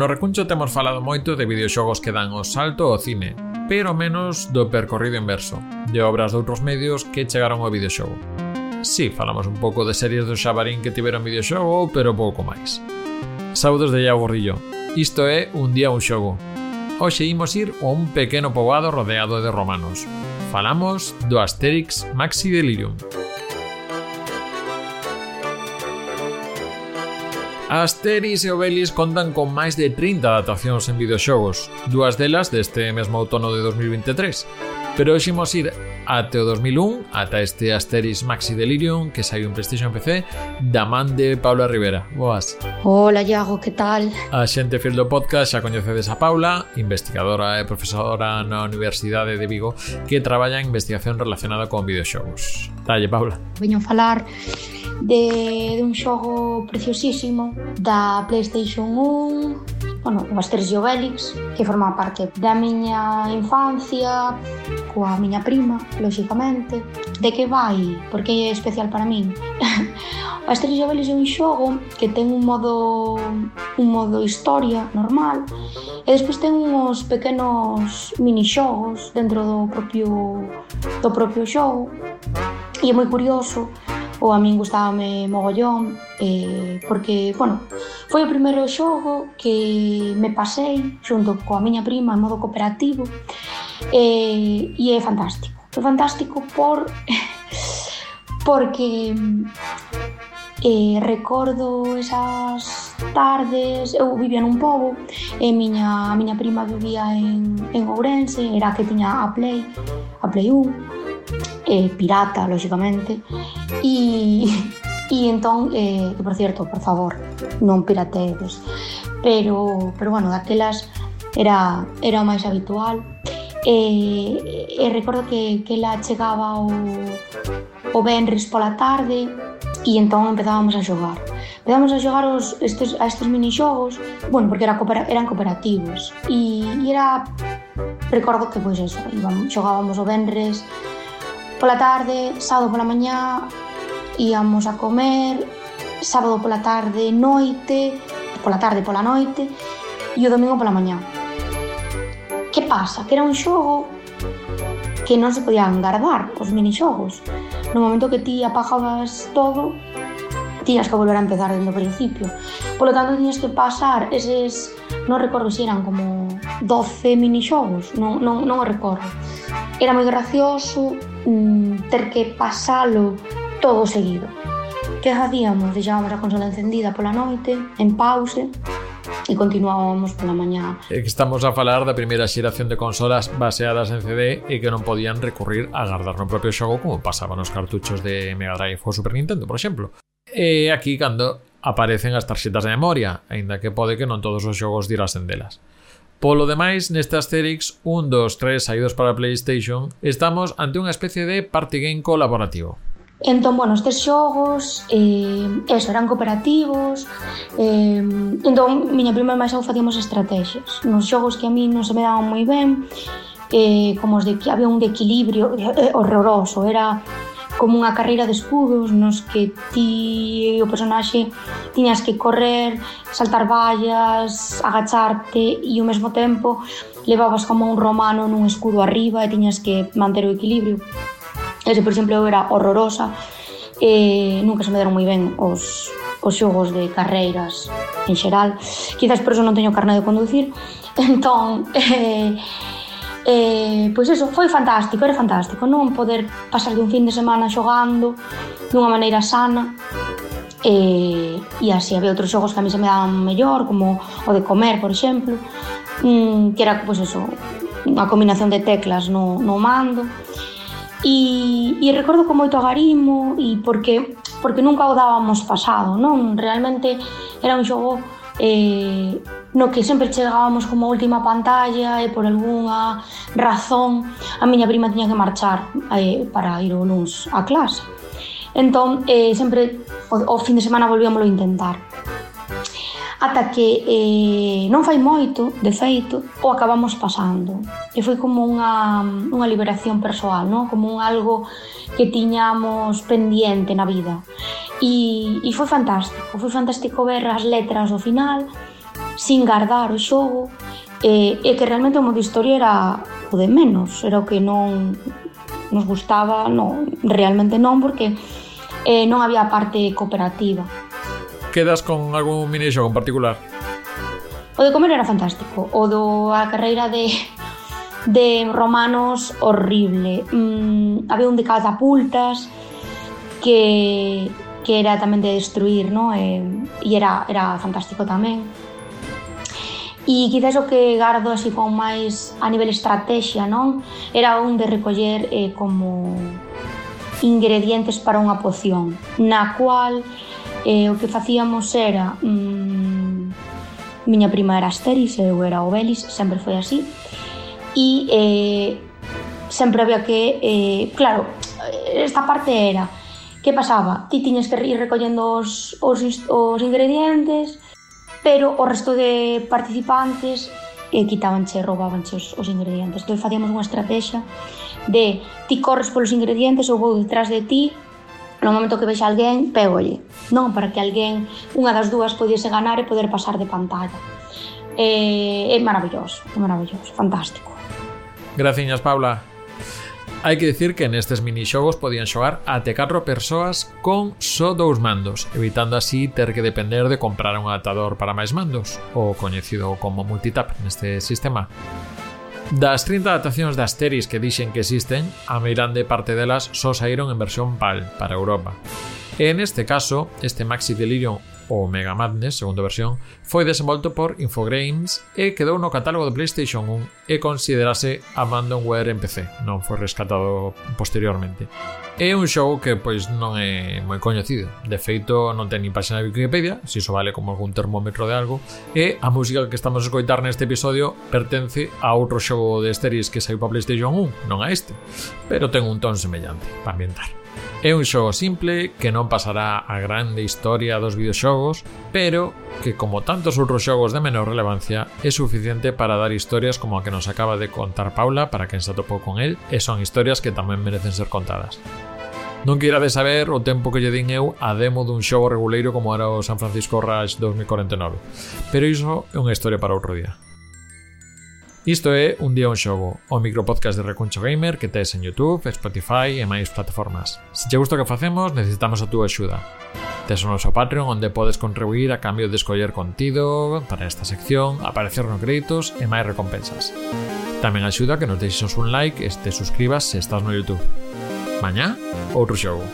No recuncho temos falado moito de videoxogos que dan o salto ao cine, pero menos do percorrido inverso, de obras de outros medios que chegaron ao videoxogo. Si, sí, falamos un pouco de series do Xabarín que tiveron videoxogo, pero pouco máis. Saudos de Iago Rillo. Isto é Un día un xogo. Hoxe imos ir a un pequeno poboado rodeado de romanos. Falamos do Asterix Maxi Delirium. Asteris e Obelix contan con máis de 30 adaptacións en videoxogos, dúas delas deste mesmo outono de 2023. Pero hoximos ir até o 2001, ata este Asteris Maxi Delirium que saiu en PlayStation PC, da man de Paula Rivera. Boas. Hola, Iago, que tal? A xente fiel do podcast xa coñecedes a Paula, investigadora e profesora na Universidade de Vigo que traballa en investigación relacionada con videoxogos. Dalle, Paula. Veño falar de, de un xogo preciosísimo da Playstation 1 bueno, as tres Obelix que forma parte da miña infancia coa miña prima, lóxicamente. De que vai, porque é especial para min? O Asterix e Obelix é un xogo que ten un modo un modo historia normal e despois ten uns pequenos minixogos dentro do propio do propio xogo. E é moi curioso ou a min gustábame mogollón eh, porque, bueno, foi o primeiro xogo que me pasei xunto coa miña prima en modo cooperativo eh, e é fantástico. É fantástico por porque eh, recordo esas tardes, eu vivía nun pobo e miña, a miña prima vivía en, en Ourense, era que tiña a Play, a Play 1 eh, pirata, lóxicamente, e, e entón, eh, que por cierto, por favor, non piratedes. Pero, pero bueno, daquelas era, era o máis habitual. E, e recordo que, que la chegaba o, o Benris pola tarde e entón empezábamos a xogar. Empezábamos a xogar os, estes, a estes minixogos, bueno, porque era cooper, eran cooperativos. E, e era, recordo que, pois, eso, íbamos, xogábamos o Benres, Pola tarde, sábado pola mañá, íamos a comer, sábado pola tarde, noite, pola tarde, pola noite, e o domingo pola mañá. Que pasa? Que era un xogo que non se podían guardar os minixogos. No momento que ti apagabas todo, tiñas que volver a empezar dentro do principio. Polo tanto, tiñas que pasar eses... Non recordo se eran como 12 minixogos, non, non, non o recordo. Era moi gracioso, mm, ter que pasalo todo seguido. Que facíamos? Deixábamos a consola encendida pola noite, en pause, e continuábamos pola mañá. É que estamos a falar da primeira xeración de consolas baseadas en CD e que non podían recurrir a guardar no propio xogo como pasaba nos cartuchos de Mega Drive ou Super Nintendo, por exemplo. E aquí cando aparecen as tarxetas de memoria, aínda que pode que non todos os xogos dirasen delas. Polo demais, neste Asterix 1, 2, 3 saídos para Playstation, estamos ante unha especie de party game colaborativo. Entón, bueno, estes xogos, eh, eso, eran cooperativos, eh, entón, miña prima e máis eu facíamos estrategias. Nos xogos que a mí non se me daban moi ben, eh, como os de que había un de equilibrio eh, horroroso, era como unha carreira de escudos nos que ti o personaxe tiñas que correr, saltar vallas, agacharte e ao mesmo tempo levabas como un romano nun escudo arriba e tiñas que manter o equilibrio. Ese, por exemplo, eu era horrorosa e nunca se me deron moi ben os, os xogos de carreiras en xeral. Quizás por eso non teño carne de conducir. Entón, eh, E, pois eso, foi fantástico, era fantástico non poder pasar de un fin de semana xogando dunha maneira sana e, e así había outros xogos que a mí se me daban mellor como o de comer, por exemplo mm, que era, pois eso unha combinación de teclas no, no mando. E, e recordo con moito agarimo e porque porque nunca o dábamos pasado non? Realmente era un xogo eh, no que sempre chegábamos como a última pantalla e por algunha razón a miña prima tiña que marchar eh, para ir o luns a clase. Entón, eh, sempre o, o fin de semana volvíamos a intentar. Ata que eh, non fai moito, de feito, o acabamos pasando. E foi como unha, unha liberación persoal, non? como un algo que tiñamos pendiente na vida. E, e foi fantástico, foi fantástico ver as letras do final, sin guardar o xogo e, e que realmente o modo historia era o de menos, era o que non nos gustaba, non, realmente non, porque eh, non había parte cooperativa. Quedas con algún minixo en particular? O de comer era fantástico, o do a carreira de de romanos horrible. Mm, había un de catapultas que que era tamén de destruir, no? E, e era, era fantástico tamén. E quizás o que gardo así con máis a nivel estrategia, non? Era un de recoller eh, como ingredientes para unha poción, na cual eh, o que facíamos era mm, miña prima era Asteris, eu era Obelis, sempre foi así. E eh, sempre había que, eh, claro, esta parte era que pasaba? Ti tiñes que ir recollendo os, os, os ingredientes, pero o resto de participantes eh, quitabanche, roubabanche os, os ingredientes. Entón facíamos unha estrategia de ti corres polos ingredientes, ou vou detrás de ti, no momento que vexa alguén, pégolle. Non, para que alguén, unha das dúas, podiese ganar e poder pasar de pantalla. Eh, é maravilloso, é maravilloso, fantástico. Graciñas, Paula. Hai que dicir que nestes minixogos podían xogar até 4 persoas con só dous mandos, evitando así ter que depender de comprar un adaptador para máis mandos, o coñecido como multitap neste sistema. Das 30 adaptacións das Asteris que dixen que existen, a meirande parte delas só saíron en versión PAL para Europa. E neste caso, este Maxi Delirium o Mega Madness, segunda versión, foi desenvolto por Infogrames e quedou no catálogo de PlayStation 1 e considerase abandonware en PC, non foi rescatado posteriormente. É un xogo que pois non é moi coñecido. De feito, non ten ni páxina de Wikipedia, se iso vale como algún termómetro de algo, e a música que estamos a escoitar neste episodio pertence a outro xogo de Asteris que saiu para PlayStation 1, non a este, pero ten un ton semellante para ambientar. É un xogo simple que non pasará a grande historia dos videoxogos, pero que como tantos outros xogos de menor relevancia é suficiente para dar historias como a que nos acaba de contar Paula para quen se atopou con el e son historias que tamén merecen ser contadas. Non queira de saber o tempo que lle din eu a demo dun xogo reguleiro como era o San Francisco Rush 2049, pero iso é unha historia para outro día. Isto é Un día un xogo, o micropodcast de Recuncho Gamer que tes en YouTube, Spotify e máis plataformas. Se che gusta o que facemos, necesitamos a túa axuda. Tes o noso Patreon onde podes contribuir a cambio de escoller contido para esta sección, aparecer nos créditos e máis recompensas. Tamén axuda que nos deixes un like e te suscribas se estás no YouTube. Mañá, outro xogo.